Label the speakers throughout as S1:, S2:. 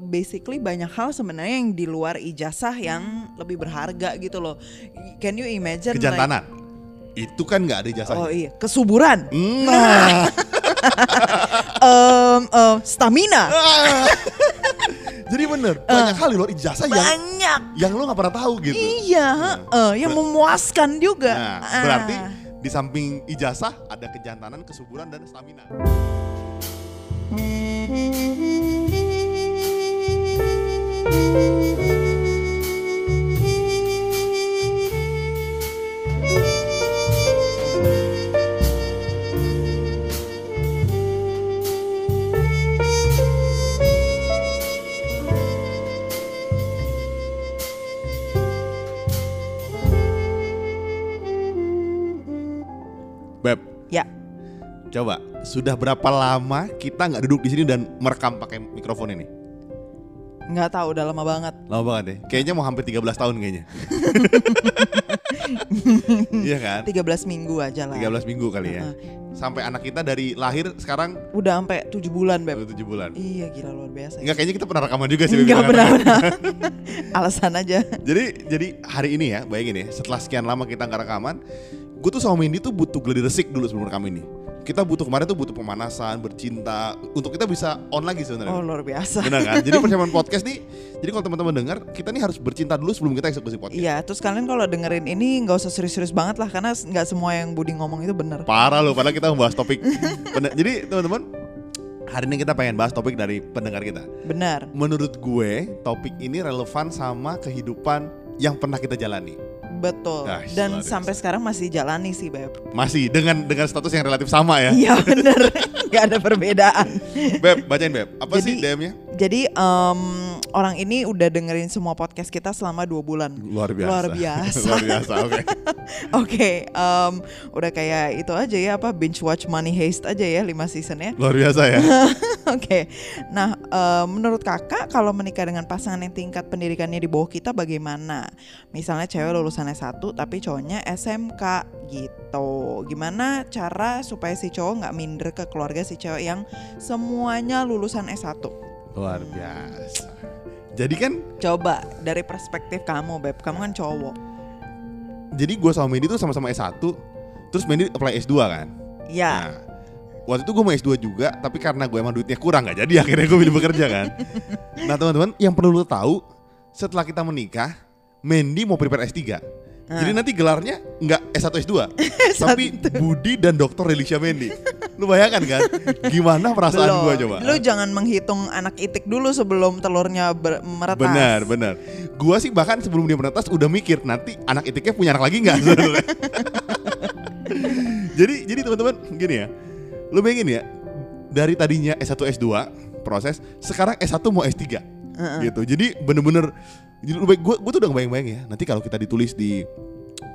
S1: basically banyak hal sebenarnya yang di luar ijazah yang lebih berharga gitu loh. Can you imagine? like-
S2: Kejantanan. Itu kan nggak ada ijazahnya.
S1: oh iya, kesuburan,
S2: Nah.
S1: Em, em, stamina,
S2: Ah. Jadi bener, banyak hal di luar ijazah yang
S1: banyak.
S2: yang lo nggak pernah tahu gitu.
S1: Iya, eh, yang memuaskan juga.
S2: Nah,
S1: Ah.
S2: berarti di samping ijazah ada kejantanan, kesuburan dan stamina. Beb,
S1: ya,
S2: coba sudah berapa lama kita nggak duduk di sini dan merekam pakai mikrofon ini?
S1: Nggak tahu udah lama banget.
S2: Lama banget deh. Kayaknya mau hampir 13 tahun kayaknya. iya kan?
S1: 13 minggu aja lah.
S2: 13 minggu kali ya. Sampai anak kita dari lahir sekarang
S1: Udah sampai 7 bulan, Beb.
S2: 7 bulan.
S1: Iya, gila luar biasa.
S2: Enggak kayaknya kita pernah rekaman juga sih.
S1: Enggak benar-benar. Alasan aja.
S2: Jadi jadi hari ini ya, bayangin ya, setelah sekian lama kita nggak rekaman, gue tuh sama Mindy tuh butuh gladi resik dulu sebelum rekam ini. Kita butuh kemarin tuh butuh pemanasan, bercinta, untuk kita bisa on lagi sebenarnya.
S1: Oh, luar biasa.
S2: Benar kan? Jadi persiapan podcast nih, jadi kalau teman-teman dengar, kita nih harus bercinta dulu sebelum kita eksekusi podcast.
S1: Iya, terus kalian kalau dengerin ini nggak usah serius-serius banget lah karena nggak semua yang Budi ngomong itu benar.
S2: Parah loh, padahal kita membahas topik. Bener- jadi teman-teman, hari ini kita pengen bahas topik dari pendengar kita.
S1: Benar.
S2: Menurut gue, topik ini relevan sama kehidupan yang pernah kita jalani.
S1: Betul.
S2: Ah,
S1: Dan sampai sekarang masih jalani sih, Beb.
S2: Masih dengan dengan status yang relatif sama ya.
S1: Iya, bener. Nggak ada perbedaan.
S2: Beb, bacain Beb. Apa sih
S1: Jadi-
S2: DM-nya?
S1: Jadi em, orang ini udah dengerin semua podcast kita selama dua bulan.
S2: Luar biasa.
S1: Luar biasa.
S2: Luar biasa, oke.
S1: Oke, em, udah kayak itu aja ya apa binge watch Money Heist aja ya 5 seasonnya.
S2: Luar biasa ya.
S1: Oke, nah em, menurut kakak kalau menikah dengan pasangan yang tingkat pendidikannya di bawah kita bagaimana? Misalnya cewek lulusan S1 tapi cowoknya SMK gitu. Gimana cara supaya si cowok nggak minder ke keluarga si cewek yang semuanya lulusan S1?
S2: Luar biasa. Jadi kan,
S1: Coba dari perspektif kamu, Beb. Kamu kan cowok.
S2: jadi gue sama Mendy tuh sama-sama S1, terus Mendy apply S2 kan?
S1: Ya.
S2: Nah, waktu itu gue mau S2 juga, tapi karena gue emang duitnya kurang nggak jadi akhirnya gue pilih bekerja kan. Nah teman-teman, yang perlu lo tahu, setelah kita menikah, Mendy mau prepare S3. Jadi nanti gelarnya nggak S1 S2, tapi Budi dan Dokter Relisha Mendy. Lu bayangkan kan? Gimana perasaan
S1: Belum.
S2: gue coba?
S1: Lu jangan menghitung anak itik dulu sebelum telurnya ber- meretas.
S2: Benar, benar. Gua sih bahkan sebelum dia menetas udah mikir nanti anak itiknya punya anak lagi nggak jadi jadi teman-teman gini ya. Lu bayangin ya, dari tadinya S1 S2 proses, sekarang S1 mau S3. Gitu. Jadi bener-bener jadi gue gue tuh udah bayang-bayang ya. Nanti kalau kita ditulis di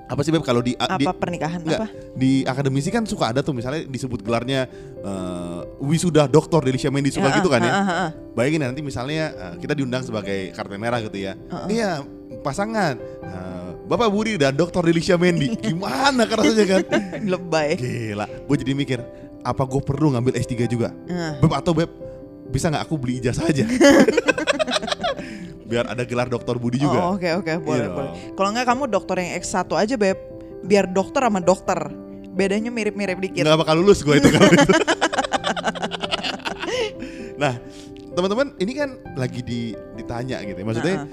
S2: apa sih Beb kalau di,
S1: Apa
S2: di
S1: pernikahan
S2: Enggak,
S1: apa?
S2: di akademisi kan suka ada tuh misalnya disebut gelarnya eh, wisuda doktor Delisha Mendy suka
S1: Ya,
S2: gitu kan ya.
S1: ah, ah, ah.
S2: Bayangin ya, nanti misalnya eh, kita diundang sebagai karpet merah gitu ya. Iya, pasangan eh, Bapak Budi dan Dokter Delisha Mendy. Gimana kan rasanya kan?
S1: Lebay.
S2: Gila, gue jadi mikir, apa gue perlu ngambil S3 juga?
S1: Ah.
S2: Beb atau Beb, bisa nggak aku beli ijazah aja? Biar ada gelar dokter Budi juga.
S1: Oh, oke oke boleh
S2: Iya
S1: boleh.
S2: dong.
S1: Kalau nggak kamu dokter yang X1 aja, Beb. Biar dokter sama dokter. Bedanya mirip-mirip dikit.
S2: Nggak bakal lulus gue itu kalau itu. nah, teman-teman, ini kan lagi di, ditanya gitu ya. Maksudnya
S1: Nah,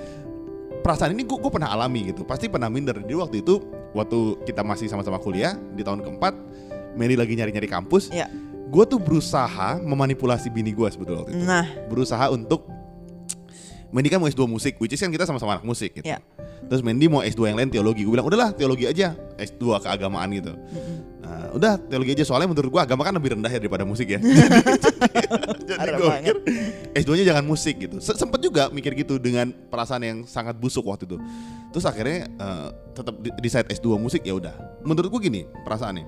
S2: perasaan ini gue pernah alami gitu. Pasti pernah minder. Jadi waktu itu waktu kita masih sama-sama kuliah di tahun keempat, Mary lagi nyari-nyari kampus.
S1: Ya.
S2: Gue tuh berusaha memanipulasi bini gue sebetulnya waktu itu.
S1: Nah,
S2: Berusaha untuk Mendy kan mau S2 musik, which is kan kita sama-sama anak musik gitu.
S1: Ya.
S2: Terus Mendy mau S2 yang lain teologi. Gue bilang, udahlah teologi aja, S2 keagamaan gitu. Nah, udah teologi aja soalnya menurut gue agama kan lebih rendah ya daripada musik ya. Jadi gue pikir S2-nya jangan musik gitu. Se- Sempet juga mikir gitu dengan perasaan yang sangat busuk waktu itu. Terus akhirnya eh, tetap decide S2 musik ya udah. Menurut gue gini perasaannya.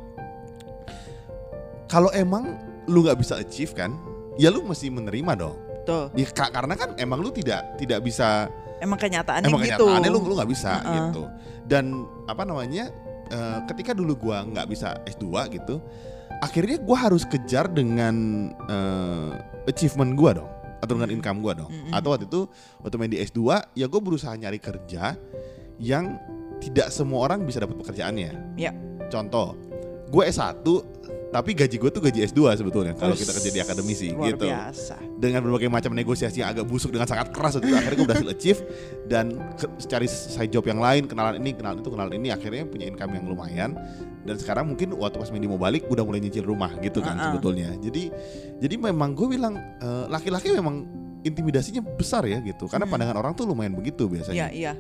S2: Kalau emang lu nggak bisa achieve kan, ya lu mesti menerima dong.
S1: Tuh.
S2: Ya ka- karena kan emang lu tidak tidak bisa
S1: Emang kenyataannya
S2: emang
S1: gitu.
S2: kenyataannya lu lu nggak bisa
S1: Uh-uh.
S2: gitu. Dan apa namanya? eh, ketika dulu gua nggak bisa S2 gitu, akhirnya gua harus kejar dengan eh, achievement gua dong. atau dengan income gue dong. Atau waktu itu waktu main di S2 ya gue berusaha nyari kerja yang tidak semua orang bisa dapat pekerjaannya.
S1: Ya.
S2: Contoh, gue S1 tapi gaji gue tuh gaji S2 sebetulnya kalau kita kerja di akademisi
S1: Luar
S2: gitu.
S1: biasa.
S2: Dengan berbagai macam negosiasi yang agak busuk dengan sangat keras itu akhirnya gue berhasil achieve dan ke- cari side job yang lain, kenalan ini, kenalan itu, kenalan ini akhirnya punya income yang lumayan dan sekarang mungkin waktu pas Mendy mau balik udah mulai nyicil rumah gitu kan
S1: Uh-uh.
S2: sebetulnya. Jadi jadi memang gue bilang eh, laki-laki memang intimidasinya besar ya gitu karena
S1: Hmm.
S2: pandangan orang tuh lumayan begitu biasanya.
S1: Iya, iya.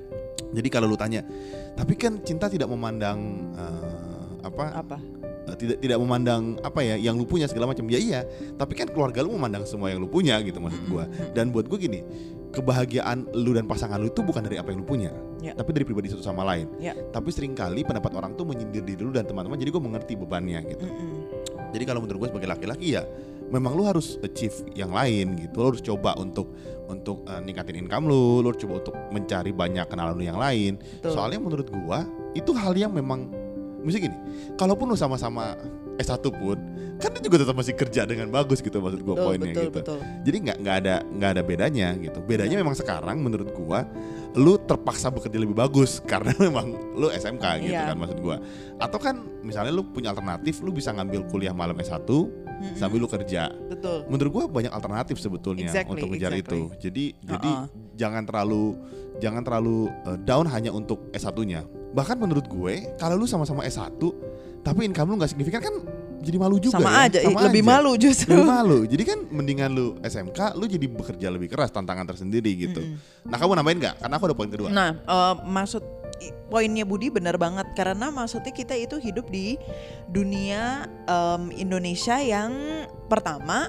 S2: Jadi kalau lu tanya, tapi kan cinta tidak memandang eh, apa
S1: Apa?
S2: Eh, tidak tidak memandang apa ya yang lu punya segala macam. Ya iya, tapi kan keluarga lu memandang semua yang lu punya gitu maksud gua. Dan buat gue gini, kebahagiaan lu dan pasangan lu itu bukan dari apa yang lu punya,
S1: Ya.
S2: tapi dari pribadi satu sama lain.
S1: Ya.
S2: Tapi sering kali pendapat orang tuh menyindir diri lu dan teman-teman. Jadi gue mengerti bebannya gitu.
S1: Mm-mm.
S2: Jadi kalau menurut gue sebagai laki-laki ya memang lu harus achieve yang lain gitu. Lu harus coba untuk untuk eh, ningkatin income lu, lu harus coba untuk mencari banyak kenalan lu yang lain.
S1: Betul.
S2: Soalnya menurut gua itu hal yang memang mesti gini. Kalaupun lu sama-sama S1 pun kan dia juga tetap masih kerja dengan bagus gitu maksud gua
S1: betul,
S2: poinnya
S1: betul,
S2: gitu.
S1: betul.
S2: Jadi nggak nggak ada nggak ada bedanya gitu. Bedanya memang sekarang menurut gua lu terpaksa bekerja lebih bagus karena memang lu SMK gitu
S1: Iya.
S2: kan maksud gua. Atau kan misalnya lu punya alternatif lu bisa ngambil kuliah malam S1
S1: Mm-mm.
S2: sambil lu kerja.
S1: Betul.
S2: Menurut gua banyak alternatif sebetulnya
S1: Exactly,
S2: untuk ngejar
S1: exactly.
S2: itu. Jadi jadi
S1: Uh-uh.
S2: jangan terlalu jangan terlalu uh, down hanya untuk S1-nya. Bahkan menurut gue kalau lu sama-sama S1 tapi income lu nggak signifikan kan jadi malu juga
S1: Sama
S2: ya.
S1: aja, i- lebih malu justru.
S2: Lebih malu. Jadi kan mendingan lu SMK, lu jadi bekerja lebih keras, tantangan tersendiri gitu.
S1: Mm-mm.
S2: Nah, kamu nambahin nggak? Karena aku ada poin kedua.
S1: Nah, eh, maksud poinnya Budi benar banget karena maksudnya kita itu hidup di dunia em, Indonesia yang pertama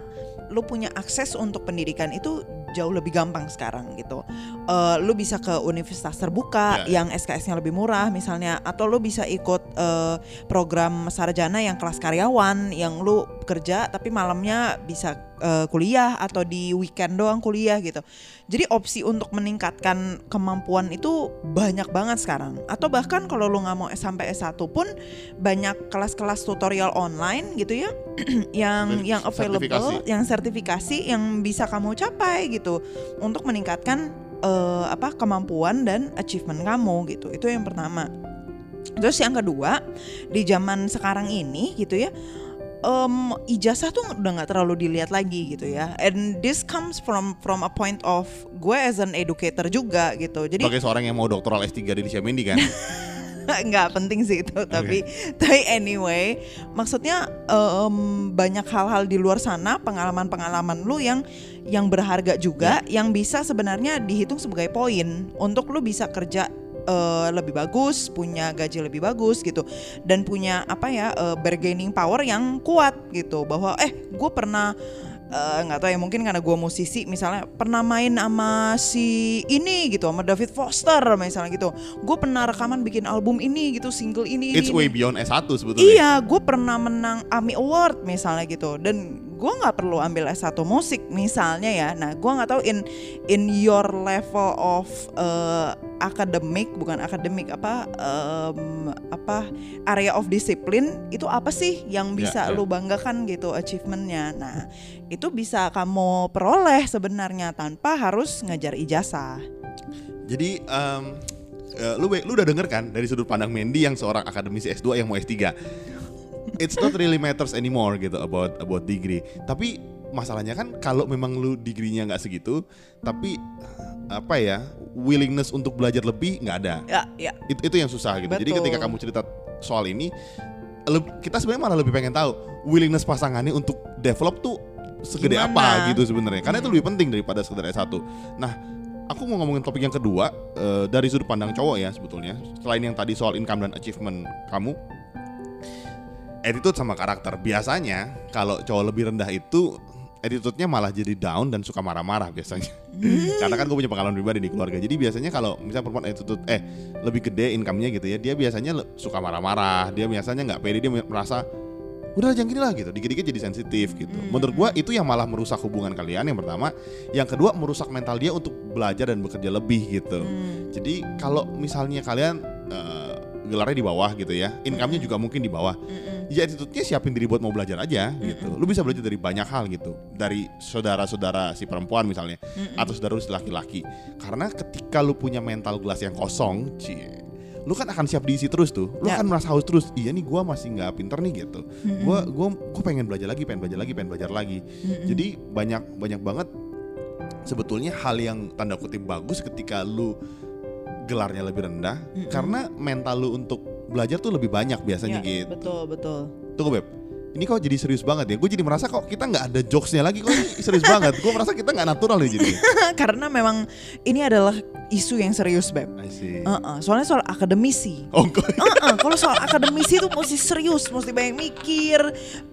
S1: lu punya akses untuk pendidikan itu jauh lebih gampang sekarang gitu. Eh, lu bisa ke universitas terbuka
S2: Ya, ya.
S1: yang SKS-nya lebih murah misalnya atau lu bisa ikut eh, program sarjana yang kelas karyawan yang lu kerja tapi malamnya bisa eh, kuliah atau di weekend doang kuliah gitu. Jadi opsi untuk meningkatkan kemampuan itu banyak banget sekarang. Atau bahkan kalau lu nggak mau S sampai S1 pun banyak kelas-kelas tutorial online gitu ya yang
S2: Dan
S1: yang available,
S2: sertifikasi.
S1: yang sertifikasi yang bisa kamu capai gitu untuk meningkatkan eh, apa kemampuan dan achievement kamu gitu. Itu yang pertama. Terus yang kedua, di zaman sekarang ini gitu ya, em, ijazah tuh udah nggak terlalu dilihat lagi gitu ya. And this comes from from a point of gue as an educator juga gitu. Jadi
S2: Sebagai seorang yang mau doktoral S3 di Mendy kan.
S1: nggak penting sih itu tapi tapi anyway maksudnya em, banyak hal-hal di luar sana pengalaman-pengalaman lu yang yang berharga juga yang bisa sebenarnya dihitung sebagai poin untuk lu bisa kerja eh, lebih bagus punya gaji lebih bagus gitu dan punya apa ya eh, bargaining power yang kuat gitu bahwa eh gue pernah eh, nggak tahu ya mungkin karena gue musisi misalnya pernah main sama si ini gitu sama David Foster misalnya gitu gue pernah rekaman bikin album ini gitu single ini
S2: It's
S1: ini,
S2: way
S1: ini.
S2: beyond S1 sebetulnya.
S1: iya gue pernah menang AMI Award misalnya gitu dan gue nggak perlu ambil S1 musik misalnya ya nah gue nggak tahu in in your level of eh, akademik bukan akademik apa em, apa area of discipline itu apa sih yang
S2: Ya,
S1: bisa
S2: ya.
S1: lu banggakan gitu achievementnya nah itu bisa kamu peroleh sebenarnya tanpa harus ngajar ijazah
S2: Jadi em, eh, lu lu udah denger kan dari sudut pandang Mendy yang seorang akademisi S2 yang mau S3. It's not really matters anymore gitu about about degree. Tapi masalahnya kan kalau memang lu degree-nya nggak segitu, tapi apa ya willingness untuk belajar lebih nggak ada.
S1: ya ya
S2: Itu, itu yang susah gitu. Jadi
S1: Betul.
S2: ketika kamu cerita soal ini, kita sebenarnya malah lebih pengen tahu willingness pasangannya untuk develop tuh segede
S1: Gimana?
S2: apa gitu sebenarnya. Karena itu lebih penting daripada sekedar S1. Nah, aku mau ngomongin topik yang kedua eh, dari sudut pandang cowok ya sebetulnya. Selain yang tadi soal income dan achievement kamu, attitude sama karakter. Biasanya kalau cowok lebih rendah itu attitude-nya malah jadi down dan suka marah-marah biasanya. Karena kan gue punya pengalaman pribadi di keluarga. Jadi biasanya kalau misalnya perempuan attitude eh lebih gede income-nya gitu ya, dia biasanya suka marah-marah. Dia biasanya nggak pede, dia merasa udah jangan gini lah gitu. Dikit-dikit jadi sensitif gitu. Menurut gua itu yang malah merusak hubungan kalian yang pertama. Yang kedua merusak mental dia untuk belajar dan bekerja lebih gitu.
S1: Hmm.
S2: Jadi kalau misalnya kalian eh, gelarnya di bawah gitu ya, income-nya juga mungkin di bawah.
S1: Mm-mm.
S2: Ya attitude-nya siapin diri buat mau belajar aja gitu. Lu bisa belajar dari banyak hal gitu. Dari saudara-saudara si perempuan misalnya atau saudara si laki-laki. Karena ketika lu punya mental gelas yang kosong, cie, lu kan akan siap diisi terus tuh. Lu
S1: Ya.
S2: akan merasa haus terus. Iya nih gua masih nggak pinter nih gitu. Gua gua gua pengen belajar lagi, pengen belajar lagi, pengen belajar lagi. Jadi banyak banyak banget sebetulnya hal yang tanda kutip bagus ketika lu gelarnya lebih rendah karena mental lu untuk belajar tuh lebih banyak biasanya
S1: Ya,
S2: gitu.
S1: betul betul.
S2: Tunggu beb, ini kok jadi serius banget ya? Gue jadi merasa kok kita nggak ada jokesnya lagi kok ini serius banget. Gue merasa kita nggak natural ya jadi.
S1: Karena memang ini adalah isu yang serius beb.
S2: I see.
S1: Heeh, soalnya soal akademisi.
S2: Oh, kok
S1: Heeh, kalau soal akademisi itu mesti serius, mesti banyak mikir.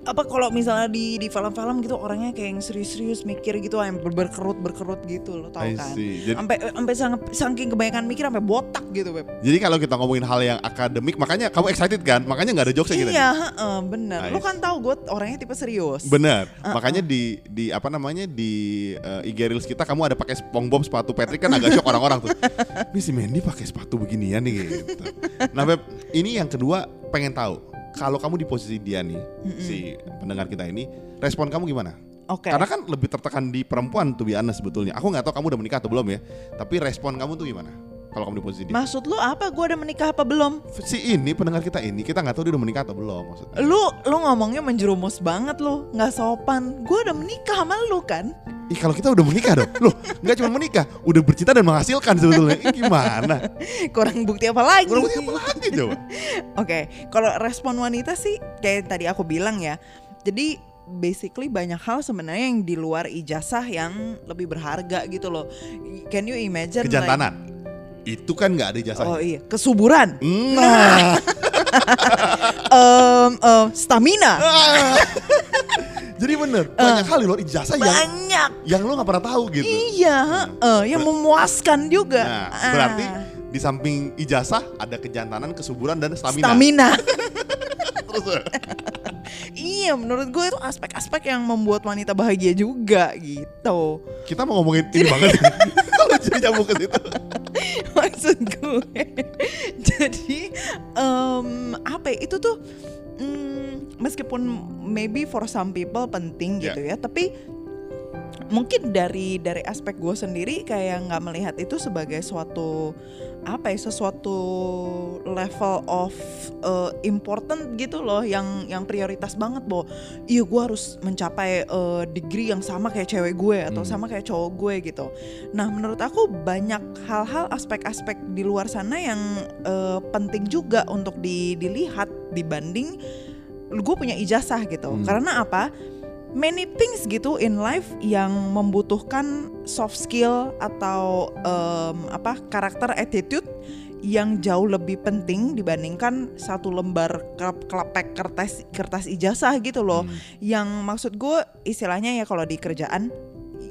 S1: Apa kalau misalnya di di film-film gitu orangnya kayak yang serius-serius mikir gitu, yang ber- berkerut berkerut gitu, lo tau kan? Sampai sampai sang- saking kebanyakan mikir sampai botak gitu beb.
S2: Jadi kalau kita ngomongin hal yang akademik, makanya kamu excited kan? Makanya nggak ada jokesnya gitu.
S1: Iya, heeh, bener.
S2: I
S1: Lo kan tahu gue orangnya tipe serius.
S2: Bener. Makanya di di apa namanya di uh, IG Reels kita kamu ada pakai SpongeBob sepatu Patrick kan agak shock orang-orang tuh. Ini si Mandy pakai sepatu beginian nih gitu. Nah, Beb, ini yang kedua pengen tahu. Kalau kamu di posisi dia nih, si pendengar kita ini, respon kamu gimana?
S1: Oke.
S2: Karena kan lebih tertekan di perempuan tuh biasa sebetulnya. Aku nggak tahu kamu udah menikah atau belum ya. Tapi respon kamu tuh gimana? Kalau kamu di posisi dia.
S1: Maksud lu apa? Gue udah menikah apa belum?
S2: Si ini pendengar kita ini kita nggak tahu dia udah menikah atau belum maksudnya.
S1: Lu lu ngomongnya menjerumus banget lu, nggak sopan. Gue udah menikah sama lu kan?
S2: Ih kalau kita udah menikah dong, loh nggak cuma menikah, udah bercinta dan menghasilkan sebetulnya. Ih, gimana?
S1: Kurang bukti apa lagi?
S2: Kurang lebih apa lagi coba?
S1: Oke, kalau respon wanita sih kayak tadi aku bilang ya. Jadi basically banyak hal sebenarnya yang di luar ijazah yang lebih berharga gitu loh. Can you imagine? like-
S2: Kejantanan. Itu kan nggak ada ijazahnya.
S1: oh iya, kesuburan,
S2: Nah,
S1: Em, em, stamina,
S2: Ah. jadi bener banyak hal di luar ijazah yang
S1: banyak.
S2: yang lo nggak pernah tahu gitu.
S1: Iya, eh, yang memuaskan juga.
S2: Nah,
S1: Ah,
S2: berarti di samping ijazah ada kejantanan, kesuburan dan stamina.
S1: stamina.
S2: Terus eh,
S1: iya, menurut gue itu aspek-aspek yang membuat wanita bahagia juga gitu.
S2: kita mau ngomongin ini banget. Jadi nyambung ke situ.
S1: maksud gue jadi em, apa ya, itu tuh mm, meskipun maybe for some people penting
S2: Ya.
S1: gitu ya tapi mungkin dari dari aspek gue sendiri kayak nggak melihat itu sebagai suatu apa ya sesuatu level of uh, important gitu loh yang yang prioritas banget bahwa iya gue harus mencapai uh, degree yang sama kayak cewek gue atau
S2: Hmm.
S1: sama kayak cowok gue gitu Nah, menurut aku banyak hal-hal aspek-aspek di luar sana yang eh, penting juga untuk di- dilihat dibanding gue punya ijazah gitu.
S2: Hmm.
S1: Karena apa? Many things gitu in life yang membutuhkan soft skill atau em, apa karakter attitude yang jauh lebih penting dibandingkan satu lembar ke- kelepek kertas kertas ijazah gitu loh
S2: Hmm.
S1: yang maksud gue istilahnya ya kalau di kerjaan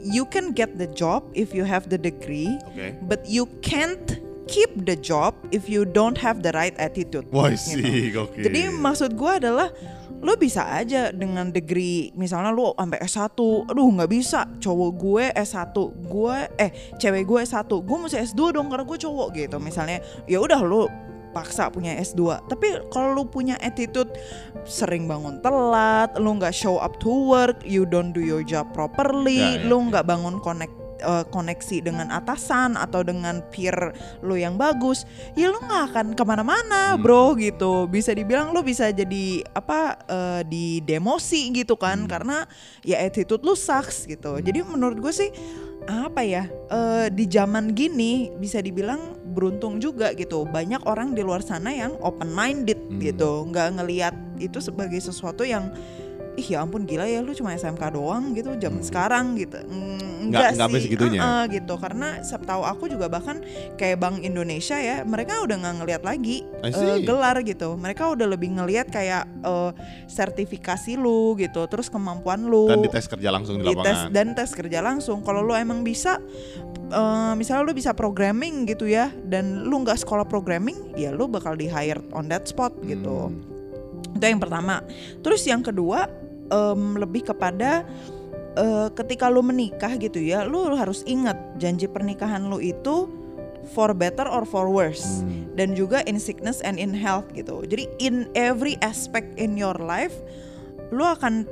S1: you can get the job if you have the degree
S2: Oke.
S1: but you can't keep the job if you don't have the right attitude
S2: Wah
S1: gitu.
S2: sih, oke.
S1: jadi maksud gue adalah lo bisa aja dengan degree misalnya lo sampai S1 aduh nggak bisa. Cowok gue S1 gue eh cewek gue S1 gue mesti S2 dong karena gue cowok gitu. Misalnya ya udah lo paksa punya S2 tapi kalau lo punya attitude sering bangun telat lo nggak show up to work you don't do your job properly
S2: Ya, ya,
S1: lo
S2: ya.
S1: nggak bangun connect eh, koneksi dengan atasan atau dengan peer lo yang bagus ya lo nggak akan ke mana-mana
S2: Hmm.
S1: bro gitu bisa dibilang lo bisa jadi apa eh, di demosi gitu kan
S2: Hmm.
S1: karena ya attitude lo sucks gitu jadi menurut gue sih apa ya eh, di zaman gini bisa dibilang beruntung juga gitu banyak orang di luar sana yang open minded
S2: Hmm.
S1: gitu nggak ngelihat itu sebagai sesuatu yang ih ya ampun gila ya lu cuma SMK doang gitu zaman
S2: Hmm.
S1: sekarang gitu. Mm,
S2: Nggak-
S1: enggak
S2: nggak
S1: sih.
S2: segitunya.
S1: Uh-uh, gitu. Karena setahu aku juga bahkan kayak Bank Indonesia ya mereka udah nggak ngelihat lagi uh, gelar gitu. Mereka udah lebih ngelihat kayak uh, sertifikasi lu gitu terus kemampuan lu.
S2: Dan dites kerja langsung di lapangan.
S1: dan tes kerja langsung. Kalau lu emang bisa eh, misalnya lu bisa programming gitu ya dan lu nggak sekolah programming ya lu bakal di hire on that spot gitu.
S2: Hmm.
S1: itu yang pertama. Terus yang kedua em, lebih kepada eh, ketika lu menikah gitu ya lu harus ingat janji pernikahan lu itu for better or for worse
S2: Hmm.
S1: dan juga in sickness and in health gitu. Jadi in every aspect in your life lu akan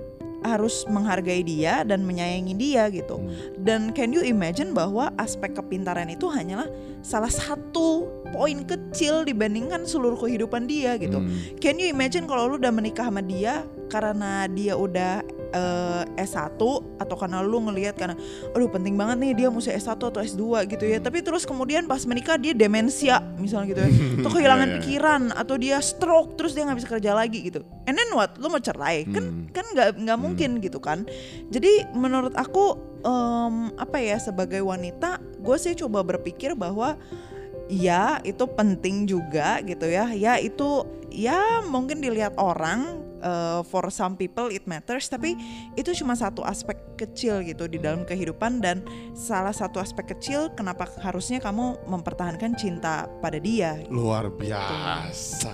S1: harus menghargai dia dan menyayangi dia gitu.
S2: Hmm.
S1: Dan can you imagine bahwa aspek kepintaran itu hanyalah salah satu poin kecil dibandingkan seluruh kehidupan dia gitu.
S2: Hmm.
S1: Can you imagine kalau lu udah menikah sama dia karena dia udah eh, S1 atau karena lu ngelihat karena aduh penting banget nih dia mesti S1 atau S2 gitu ya. Tapi terus kemudian pas menikah dia demensia misalnya gitu ya. Atau kehilangan
S2: Iya, iya.
S1: pikiran atau dia stroke terus dia nggak bisa kerja lagi gitu. And then what? Lu mau cerai? Kan
S2: Hmm.
S1: kan nggak nggak mungkin gitu kan. Jadi menurut aku em, apa ya sebagai wanita gue sih coba berpikir bahwa ya itu penting juga gitu ya ya itu ya mungkin dilihat orang uh, for some people it matters tapi itu cuma satu aspek kecil gitu di dalam kehidupan dan salah satu aspek kecil kenapa harusnya kamu mempertahankan cinta pada dia
S2: Luar biasa.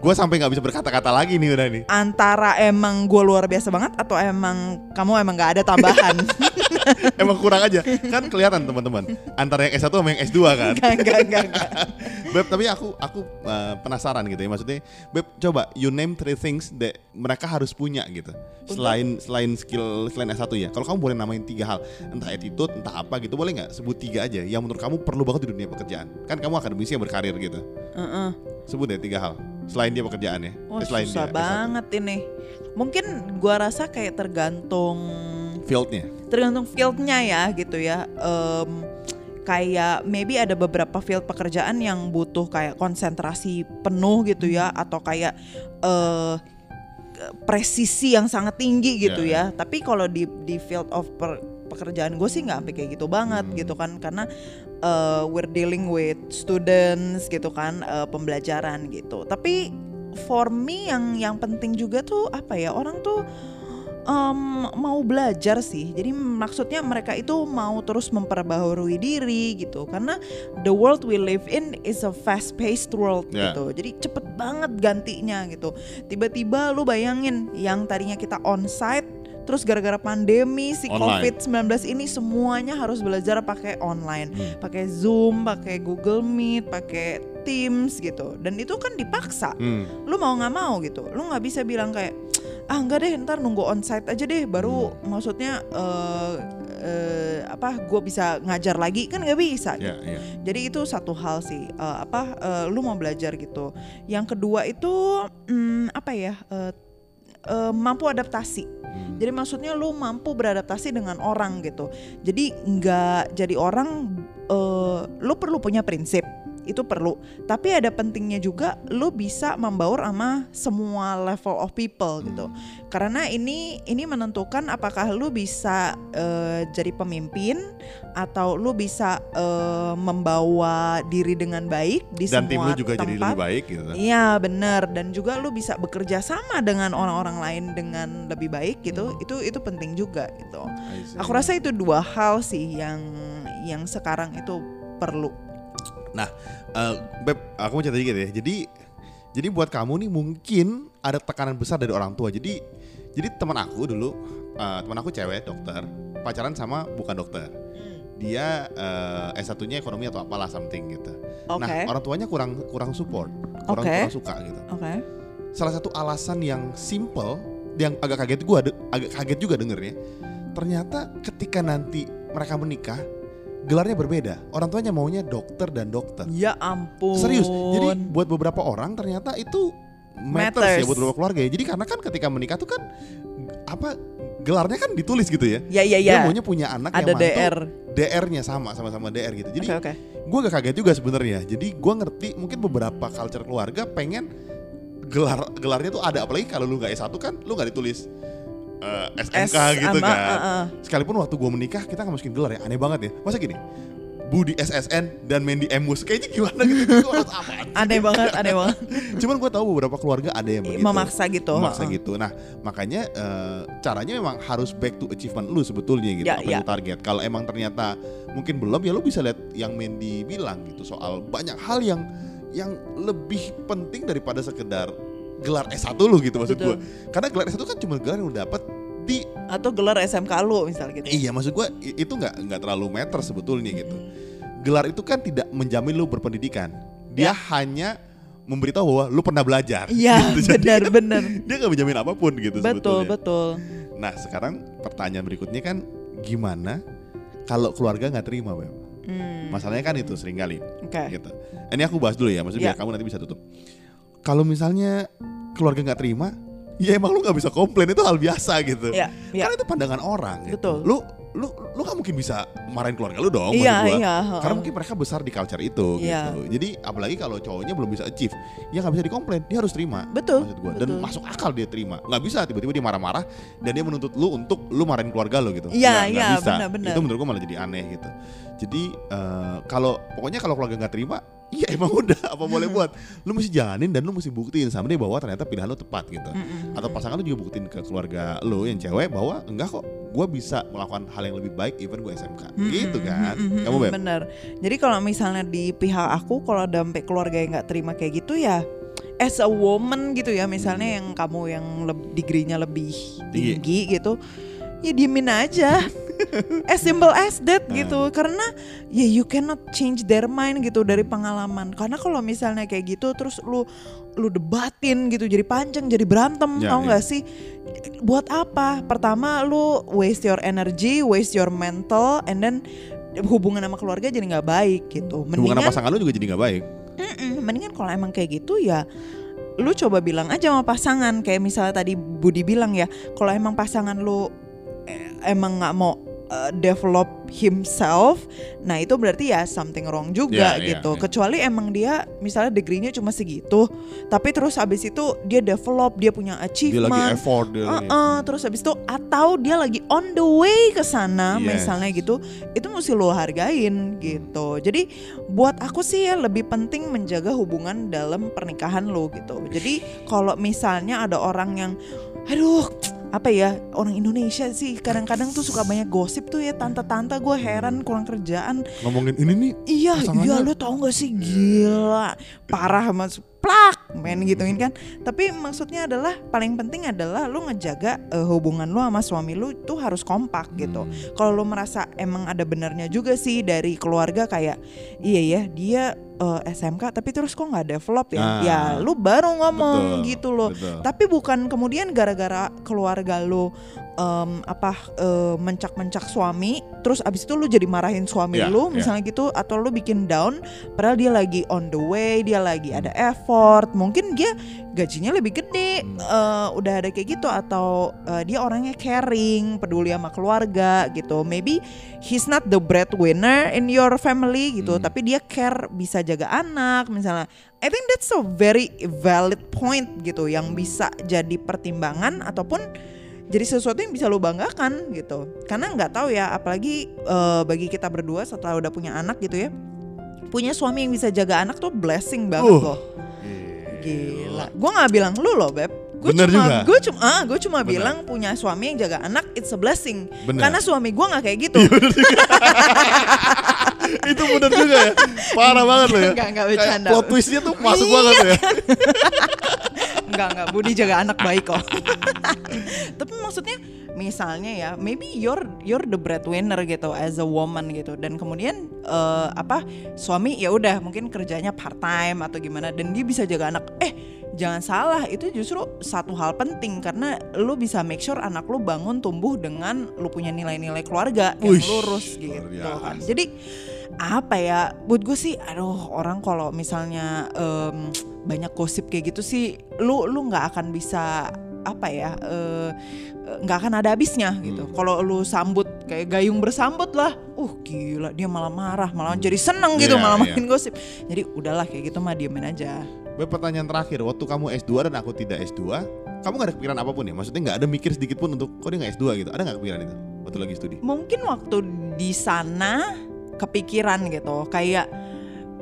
S2: Gue sampai nggak bisa berkata-kata lagi nih udah nih.
S1: antara emang gue luar biasa banget atau emang kamu emang nggak ada tambahan
S2: Emang kurang aja. Kan kelihatan teman-teman. Antara yang S1 sama yang S2 kan.
S1: Enggak, enggak, enggak, enggak.
S2: Beb, tapi aku aku uh, penasaran gitu ya. Maksudnya, Beb, coba you name three things that mereka harus punya gitu. Selain selain skill selain S1 ya. Kalau kamu boleh namain tiga hal, entah attitude, entah apa gitu, boleh nggak sebut tiga aja yang menurut kamu perlu banget di dunia pekerjaan. Kan kamu akademisi yang berkarir gitu.
S1: Heeh.
S2: Sebut deh tiga hal. Selain dia pekerjaannya.
S1: Wah
S2: Eh, selain
S1: susah
S2: dia S1.
S1: banget ini. Mungkin gua rasa kayak tergantung
S2: Fieldnya.
S1: tergantung fieldnya ya gitu ya. Em, kayak maybe ada beberapa field pekerjaan yang butuh kayak konsentrasi penuh gitu ya atau kayak eh presisi yang sangat tinggi gitu
S2: Ya,
S1: ya. Tapi kalau di di field of per- pekerjaan gue sih nggak sampai kayak gitu banget
S2: Hmm.
S1: gitu kan karena eh, we're dealing with students gitu kan eh, pembelajaran gitu. Tapi for me yang yang penting juga tuh apa ya orang tuh em, mau belajar sih. Jadi maksudnya mereka itu mau terus memperbaharui diri gitu. Karena the world we live in is a fast paced world
S2: Ya.
S1: gitu. Jadi cepet banget gantinya gitu. Tiba-tiba lu bayangin yang tadinya kita onsite Terus gara-gara pandemi si
S2: Online.
S1: COVID-19 ini semuanya harus belajar pakai online,
S2: Hmm.
S1: pakai Zoom, pakai Google Meet, pakai Teams gitu. Dan itu kan dipaksa
S2: Hmm.
S1: lu mau nggak mau gitu lu nggak bisa bilang kayak ah enggak deh ntar nunggu onsite aja deh baru maksudnya eh eh, apa gue bisa ngajar lagi kan nggak bisa
S2: Ya,
S1: gitu.
S2: ya.
S1: jadi itu satu hal sih eh, apa eh, lu mau belajar gitu yang kedua itu hmm, apa ya eh, eh, mampu adaptasi
S2: Hmm.
S1: jadi maksudnya lu mampu beradaptasi dengan orang gitu. Jadi nggak jadi orang eh, lu perlu punya prinsip itu perlu. Tapi ada pentingnya juga lu bisa membaur sama semua level of people gitu. Karena ini ini menentukan apakah lu bisa eh, jadi pemimpin atau lu bisa eh, membawa diri dengan baik di
S2: Dan tim
S1: semua
S2: lu juga
S1: tempat.
S2: jadi lebih baik gitu.
S1: Iya benar dan juga lu bisa bekerja sama dengan orang-orang lain dengan lebih baik gitu itu itu penting juga gitu. Aku rasa itu dua hal sih yang yang sekarang itu perlu.
S2: Eh, Beb, aku mau cerita dikit ya. Jadi jadi buat kamu nih mungkin ada tekanan besar dari orang tua. Jadi jadi teman aku dulu, eh, teman aku cewek dokter, pacaran sama bukan dokter. Dia eh, S1-nya ekonomi atau apalah something gitu.
S1: Oke.
S2: Nah, orang tuanya kurang kurang support, kurang,
S1: Oke.
S2: kurang suka gitu.
S1: Oke.
S2: Salah satu alasan yang simple yang agak kaget gua de- agak kaget juga dengernya. Ternyata ketika nanti mereka menikah, gelarnya berbeda. Orang tuanya maunya dokter dan dokter.
S1: Ya ampun.
S2: Serius. Jadi buat beberapa orang ternyata itu matters,
S1: Matters.
S2: ya buat beberapa keluarga ya. Jadi karena kan ketika menikah tuh kan apa gelarnya kan ditulis gitu ya.
S1: ya ya
S2: Dia
S1: ya.
S2: maunya punya anak
S1: Ada
S2: yang
S1: DR.
S2: DR-nya sama sama-sama DR gitu. Jadi
S1: Oke oke.
S2: gue gak kaget juga sebenarnya. Jadi gue ngerti mungkin beberapa culture keluarga pengen gelar gelarnya tuh ada apalagi kalau lu nggak S1 kan lu nggak ditulis eh, SMK
S1: S
S2: gitu kan.
S1: uh, uh.
S2: Sekalipun waktu gue menikah kita nggak masukin gelar ya aneh banget ya. Masa gini Budi SSN dan Mendy Emus kayaknya gimana gitu harus?
S1: Aneh banget, aneh banget.
S2: Cuman gue tahu beberapa keluarga ada yang begitu.
S1: Memaksa gitu.
S2: Memaksa
S1: uh-uh.
S2: gitu. Nah, makanya eh, caranya memang harus back to achievement lu sebetulnya gitu.
S1: Ya,
S2: apa
S1: ya.
S2: yang target. Kalau emang ternyata mungkin belum ya lu bisa lihat yang Mendy bilang gitu soal banyak hal yang yang lebih penting daripada sekedar gelar S1 lu gitu maksud gue.
S1: Betul.
S2: Karena gelar S1 kan cuma gelar yang lu dapat di
S1: Atau gelar SMK lu misalnya gitu.
S2: iya maksud gue itu nggak nggak terlalu meter sebetulnya gitu. gelar itu kan tidak menjamin lu berpendidikan. Dia hanya memberitahu bahwa lu pernah belajar.
S1: Iya,
S2: Gitu. Jadi kan
S1: benar-benar.
S2: dia nggak menjamin apa pun gitu
S1: Betul,
S2: sebetulnya.
S1: betul.
S2: Nah sekarang pertanyaan berikutnya kan gimana kalau keluarga nggak terima, Beb?
S1: Hmm,
S2: Masalahnya kan itu sering kali
S1: Oke.
S2: gitu. Ini aku bahas dulu ya, maksudnya biar kamu nanti bisa tutup. Kalau misalnya keluarga nggak terima, ya emang lu nggak bisa komplain itu hal biasa gitu.
S1: Iya, iya.
S2: Karena itu pandangan orang. Gitu.
S1: Betul.
S2: Lu lu lu nggak mungkin bisa marahin keluarga lu dong.
S1: Iya,
S2: gua.
S1: iya.
S2: Karena
S1: heeh.
S2: mungkin mereka besar di culture itu
S1: Iya.
S2: gitu. Jadi apalagi kalau cowoknya belum bisa achieve, ya nggak bisa dikomplain, dia harus terima.
S1: Betul,
S2: Maksud gua. Dan
S1: betul.
S2: masuk akal dia terima. Nggak bisa tiba-tiba dia marah-marah dan dia menuntut lu untuk lu marahin keluarga lu gitu.
S1: Iya, iya,
S2: bisa.
S1: benar-benar.
S2: Itu menurut gua malah jadi aneh gitu. Jadi eh, kalau pokoknya kalau keluarga nggak terima, ya emang udah apa boleh buat. Lu mesti jalanin dan lu mesti buktiin sama dia bahwa ternyata pilihan lu tepat gitu. Atau pasangan lu juga buktiin ke keluarga lu yang cewek bahwa enggak kok, gua bisa melakukan hal yang lebih baik even gue SMK. Gitu kan. Kamu Beb?
S1: Bener. Jadi kalau misalnya di pihak aku kalau ada sampai keluarga yang nggak terima kayak gitu ya as a woman gitu ya misalnya yang kamu yang leb- degree-nya lebih
S2: Tinggi.
S1: tinggi gitu ya diemin aja as simple as that
S2: Nah.
S1: gitu karena ya you cannot change their mind gitu dari pengalaman karena kalau misalnya kayak gitu terus lu lu debatin gitu jadi panjang jadi berantem
S2: Ya,
S1: tau
S2: ya.
S1: nggak sih buat apa pertama lu waste your energy waste your mental and then hubungan sama keluarga jadi nggak baik gitu
S2: Hubungan sama pasangan lu juga jadi nggak baik.
S1: Mm-mm, mendingan kalau emang kayak gitu ya lu coba bilang aja sama pasangan kayak misalnya tadi Budi bilang ya kalau emang pasangan lu eh, emang nggak mau eh, develop himself. Nah itu berarti ya something wrong juga
S2: iya,
S1: gitu.
S2: iya.
S1: kecuali emang dia misalnya degree-nya cuma segitu tapi terus habis itu dia develop dia punya
S2: Dia
S1: achievement.
S2: lagi effort dia lagi-
S1: Uh-uh, terus habis itu atau dia lagi on the way ke sana
S2: Yes.
S1: misalnya gitu itu mesti lo hargain gitu. Jadi buat aku sih ya lebih penting menjaga hubungan dalam pernikahan lo gitu. Jadi kalau misalnya ada orang yang aduh apa ya orang Indonesia sih kadang-kadang tuh suka banyak gosip tuh ya tante-tante gue heran kurang kerjaan.
S2: Ngomongin ini nih
S1: Iya, iya lu tau gak sih? Gila parah mas. Plak main gituin kan. Tapi maksudnya adalah paling penting adalah lu ngejaga eh, hubungan lu sama suami lu itu harus kompak gitu.
S2: Hmm.
S1: Kalau lu merasa emang ada benarnya juga sih dari keluarga kayak iya ya dia eh, SMK tapi terus kok nggak develop ya?
S2: Ah,
S1: ya lu baru ngomong
S2: betul,
S1: gitu loh.
S2: betul.
S1: Tapi bukan kemudian gara-gara keluarga lu em, apa eh, mencak-mencak suami, terus abis itu lu jadi marahin suami
S2: Ya,
S1: lu
S2: ya.
S1: misalnya gitu, atau lu bikin down, padahal dia lagi on the way, dia lagi ada effort, mungkin dia gajinya lebih gede,
S2: Hmm.
S1: eh, udah ada kayak gitu, atau eh, dia orangnya caring, peduli sama keluarga gitu. Maybe he's not the breadwinner in your family gitu,
S2: Hmm.
S1: tapi dia care bisa jaga anak misalnya. I think that's a very valid point gitu yang bisa jadi pertimbangan ataupun jadi sesuatu yang bisa lo banggakan gitu. Karena nggak tahu ya, apalagi eh, bagi kita berdua setelah udah punya anak gitu ya, punya suami yang bisa jaga anak tuh blessing banget
S2: Uh.
S1: loh. Gila. Gue nggak bilang lu loh beb. Gue cuma,
S2: juga.
S1: gue cuma, ah, gue cuma
S2: Bener.
S1: bilang punya suami yang jaga anak, it's a blessing.
S2: Bener.
S1: Karena suami gue nggak kayak gitu.
S2: itu bener juga ya parah banget loh ya
S1: Enggak, enggak bercanda.
S2: plot twistnya tuh masuk
S1: Iya.
S2: banget ya
S1: Enggak, enggak. Budi jaga anak baik kok. Tapi maksudnya misalnya ya, maybe you're you're the breadwinner gitu as a woman gitu dan kemudian eh, apa suami ya udah mungkin kerjanya part time atau gimana dan dia bisa jaga anak. Eh, jangan salah, itu justru satu hal penting karena lu bisa make sure anak lu bangun tumbuh dengan lu punya nilai-nilai keluarga yang
S2: Wih,
S1: lurus gitu kan. Jadi apa ya buat gue sih aduh orang kalau misalnya em, banyak gosip kayak gitu sih lu lu nggak akan bisa apa ya eh, eh, nggak akan ada habisnya gitu.
S2: Hmm.
S1: kalau lu sambut kayak gayung bersambut lah uh gila dia malah marah malah jadi seneng gitu
S2: Iya,
S1: malah
S2: iya.
S1: makin gosip. Jadi udahlah kayak gitu mah diemin aja.
S2: Beb, pertanyaan terakhir waktu kamu S2 dan aku tidak S2 kamu gak ada kepikiran apa pun ya? Maksudnya nggak ada mikir sedikit pun untuk kok dia nggak S2 gitu. Ada nggak kepikiran itu waktu lagi studi?
S1: Mungkin waktu di sana kepikiran gitu. Kayak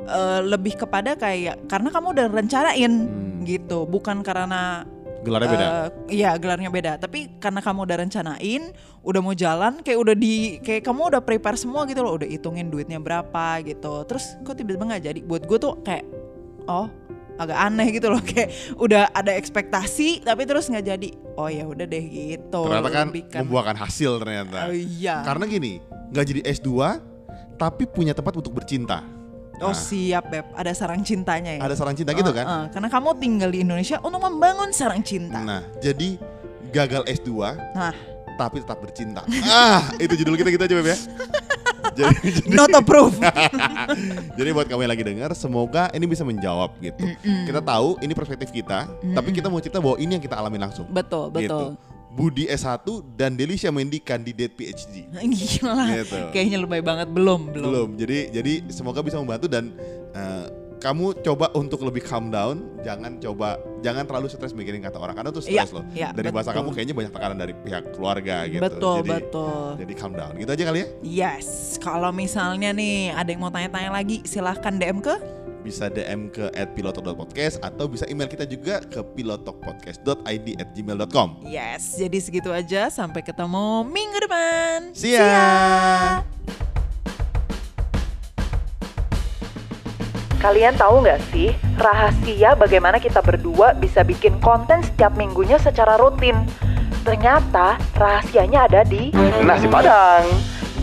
S1: eh, lebih kepada kayak karena kamu udah rencanain
S2: Hmm.
S1: gitu bukan karena
S2: gelarnya beda
S1: Eh, Iya gelarnya beda. Tapi karena kamu udah rencanain, udah mau jalan, kayak udah di, kayak kamu udah prepare semua gitu loh, udah hitungin duitnya berapa gitu. Terus kok tiba-tiba nggak jadi? Buat gue tuh kayak, oh agak aneh gitu loh, kayak udah ada ekspektasi tapi terus nggak jadi. Oh ya udah deh gitu.
S2: ternyata kan
S1: Lebih
S2: membuahkan hasil ternyata
S1: Oh iya.
S2: karena gini nggak jadi S2 tapi punya tempat untuk bercinta.
S3: Oh
S2: Nah,
S3: siap Beb, ada sarang cintanya ya.
S2: ada sarang cinta gitu
S3: Eh,
S2: kan?
S3: eh, karena kamu tinggal di Indonesia untuk membangun sarang cinta.
S2: Nah, jadi gagal S2
S3: Nah,
S2: tapi tetap bercinta. ah, itu judul kita gitu aja Beb ya. jadi, jadi,
S3: not approve.
S2: jadi buat kamu yang lagi dengar, semoga ini bisa menjawab gitu. Kita tahu ini perspektif kita, tapi kita mau cerita bahwa ini yang kita alami langsung.
S3: betul, betul.
S2: Gitu. Budi S1 dan Delisha Mendy kandidat PhD.
S3: Gila.
S2: Gitu.
S3: Kayaknya lebay banget belum, belum.
S2: Belum. Jadi jadi semoga bisa membantu dan eh, kamu coba untuk lebih calm down, jangan coba jangan terlalu stres mikirin kata orang karena itu
S3: Iya,
S2: stres loh.
S3: iya,
S2: dari bahasa
S3: betul.
S2: kamu kayaknya banyak tekanan dari pihak keluarga gitu.
S3: Betul,
S2: jadi,
S3: betul.
S2: Jadi calm down. Gitu aja kali ya.
S3: Yes, kalau misalnya nih ada yang mau tanya-tanya lagi, silahkan DM ke
S2: Bisa DM ke @pilotok.podcast atau bisa email kita juga ke pilotokpodcast.id at gmail.com.
S3: Yes, jadi segitu aja. Sampai ketemu minggu depan.
S2: See ya.
S1: Kalian tahu nggak sih rahasia bagaimana kita berdua bisa bikin konten setiap minggunya secara rutin? Ternyata rahasianya ada di
S4: Nasi Padang.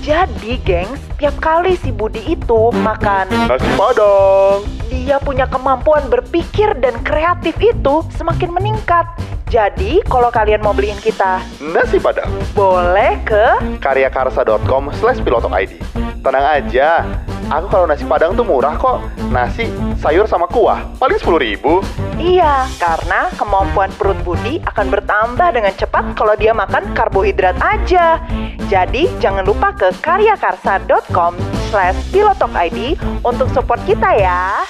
S1: Jadi, gengs, tiap kali si Budi itu makan,
S4: Nasi Padang.
S1: dia punya kemampuan berpikir dan kreatif itu semakin meningkat. Jadi, kalau kalian mau beliin kita,
S4: Nasi Padang.
S1: boleh ke
S4: karyakarsa.com slash ID. Tenang aja, aku kalau nasi padang tuh murah kok. Nasi, sayur sama kuah, paling 10 ribu.
S1: Iya, karena kemampuan perut Budi akan bertambah dengan cepat kalau dia makan karbohidrat aja. Jadi, jangan lupa ke karyakarsa.com slash pilotokid untuk support kita ya.